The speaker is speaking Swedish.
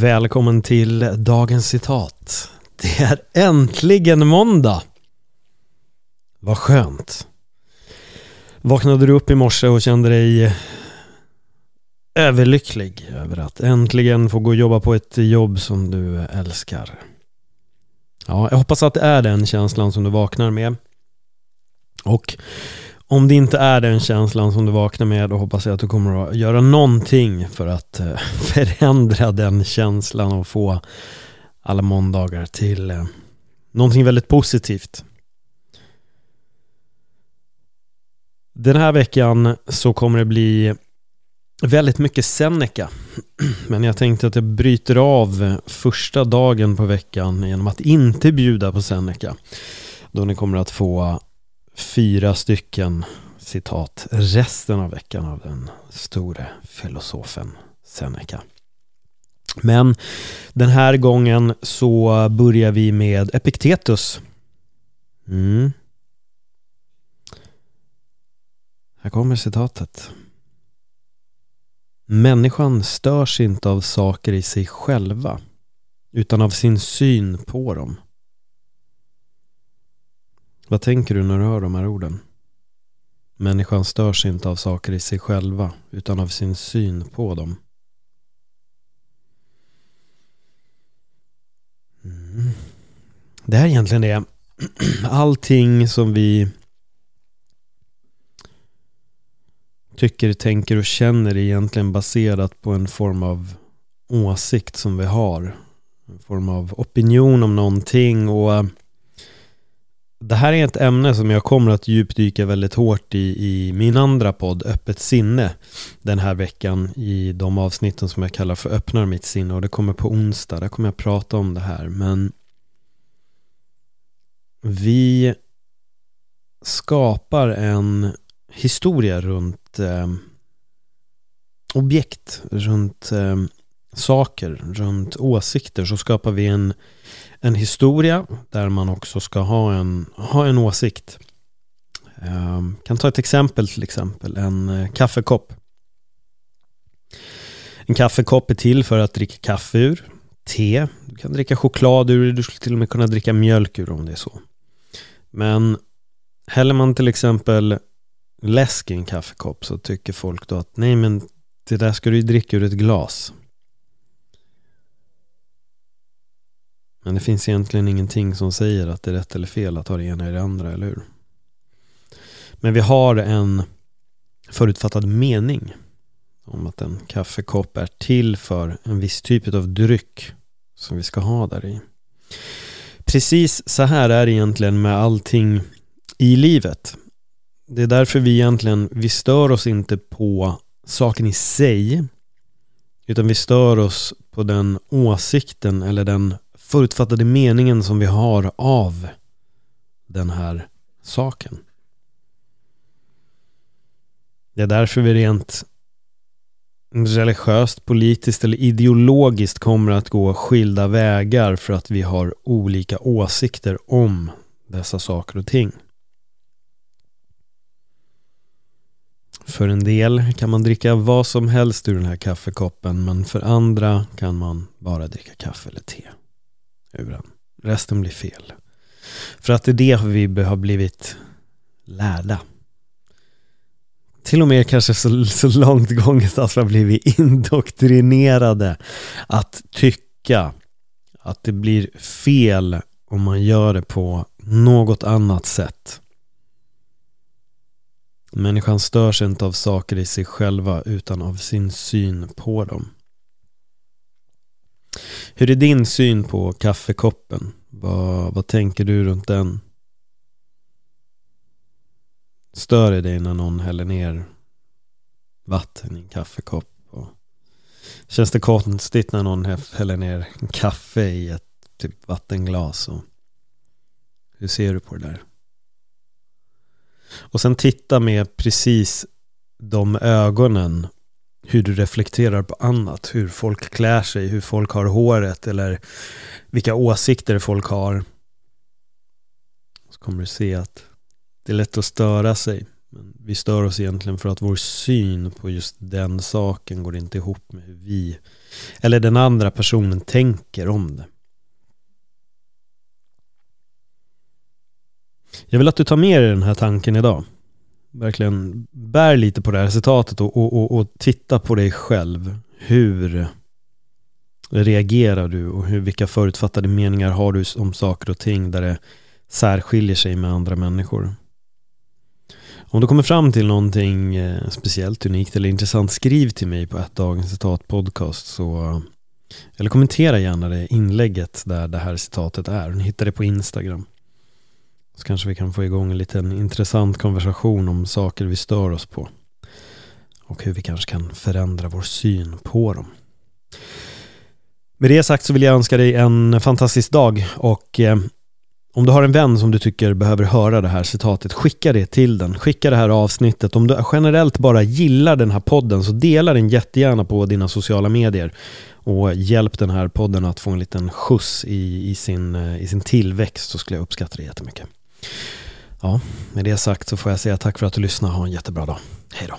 Välkommen till dagens citat. Det är äntligen måndag. Vad skönt. Vaknade du upp i morse och kände dig överlycklig över att äntligen få gå och jobba på ett jobb som du älskar? Ja, jag hoppas att det är den känslan som du vaknar med. Och om det inte är den känslan som du vaknar med då hoppas jag att du kommer att göra någonting för att eh, förändra den känslan och få alla måndagar till eh, någonting väldigt positivt. Den här veckan så kommer det bli väldigt mycket Seneca. Men jag tänkte att jag bryter av första dagen på veckan genom att inte bjuda på Seneca. Då ni kommer att få fyra stycken citat resten av veckan av den store filosofen Seneca. Men den här gången så börjar vi med Epiktetus. Mm. Här kommer citatet. Människan störs inte av saker i sig själva utan av sin syn på dem. Vad tänker du när du hör de här orden? Människan störs inte av saker i sig själva utan av sin syn på dem. Mm. Det här är egentligen det. Allting som vi tycker, tänker och känner är egentligen baserat på en form av åsikt som vi har. En form av opinion om någonting och eh, det här är ett ämne som jag kommer att djupdyka väldigt hårt i i min andra podd Öppet sinne den här veckan i de avsnitten som jag kallar för Öppnar mitt sinne och det kommer på onsdag, där kommer jag prata om det här. Men vi skapar en historia runt eh, objekt, runt eh, saker, runt åsikter så skapar vi en en historia där man också ska ha en, ha en åsikt. Jag kan ta ett exempel till exempel, en eh, kaffekopp. En kaffekopp är till för att dricka kaffe ur, te, du kan dricka choklad ur, du skulle till och med kunna dricka mjölk ur om det är så. Men häller man till exempel läsk i en kaffekopp så tycker folk då att nej men det där ska du ju dricka ur ett glas. Men det finns egentligen ingenting som säger att det är rätt eller fel att ha det ena i det andra, eller hur? Men vi har en förutfattad mening om att en kaffekopp är till för en viss typ av dryck som vi ska ha där i. Precis så här är det egentligen med allting i livet. Det är därför vi egentligen, vi stör oss inte på saken i sig utan vi stör oss på den åsikten eller den förutfattade meningen som vi har av den här saken. Det är därför vi rent religiöst, politiskt eller ideologiskt kommer att gå skilda vägar för att vi har olika åsikter om dessa saker och ting. För en del kan man dricka vad som helst ur den här kaffekoppen men för andra kan man bara dricka kaffe eller te ur den. Resten blir fel. För att det är det vi har blivit lärda. Till och med kanske så, så långt gånget att vi har blivit indoktrinerade att tycka att det blir fel om man gör det på något annat sätt. Människan störs inte av saker i sig själva utan av sin syn på dem. Hur är din syn på kaffekoppen? Vad, vad tänker du runt den? Stör det dig när någon häller ner vatten i en kaffekopp? Och känns det konstigt när någon häller ner kaffe i ett typ vattenglas? Och hur ser du på det där? Och sen titta med precis de ögonen hur du reflekterar på annat, hur folk klär sig, hur folk har håret eller vilka åsikter folk har. Så kommer du se att det är lätt att störa sig. Men vi stör oss egentligen för att vår syn på just den saken går inte ihop med hur vi eller den andra personen tänker om det. Jag vill att du tar med dig den här tanken idag. Verkligen bär lite på det här citatet och, och, och, och titta på dig själv. Hur reagerar du och hur, vilka förutfattade meningar har du om saker och ting där det särskiljer sig med andra människor? Om du kommer fram till någonting eh, speciellt, unikt eller intressant, skriv till mig på ett dagens citat podcast så eller kommentera gärna det inlägget där det här citatet är. Ni hittar det på Instagram. Så kanske vi kan få igång en liten intressant konversation om saker vi stör oss på. Och hur vi kanske kan förändra vår syn på dem. Med det sagt så vill jag önska dig en fantastisk dag och eh, om du har en vän som du tycker behöver höra det här citatet, skicka det till den. Skicka det här avsnittet. Om du generellt bara gillar den här podden så dela den jättegärna på dina sociala medier och hjälp den här podden att få en liten skjuts i, i, sin, eh, i sin tillväxt så skulle jag uppskatta det jättemycket. Ja, med det sagt så får jag säga tack för att du lyssnade. Ha en jättebra dag. Hej då.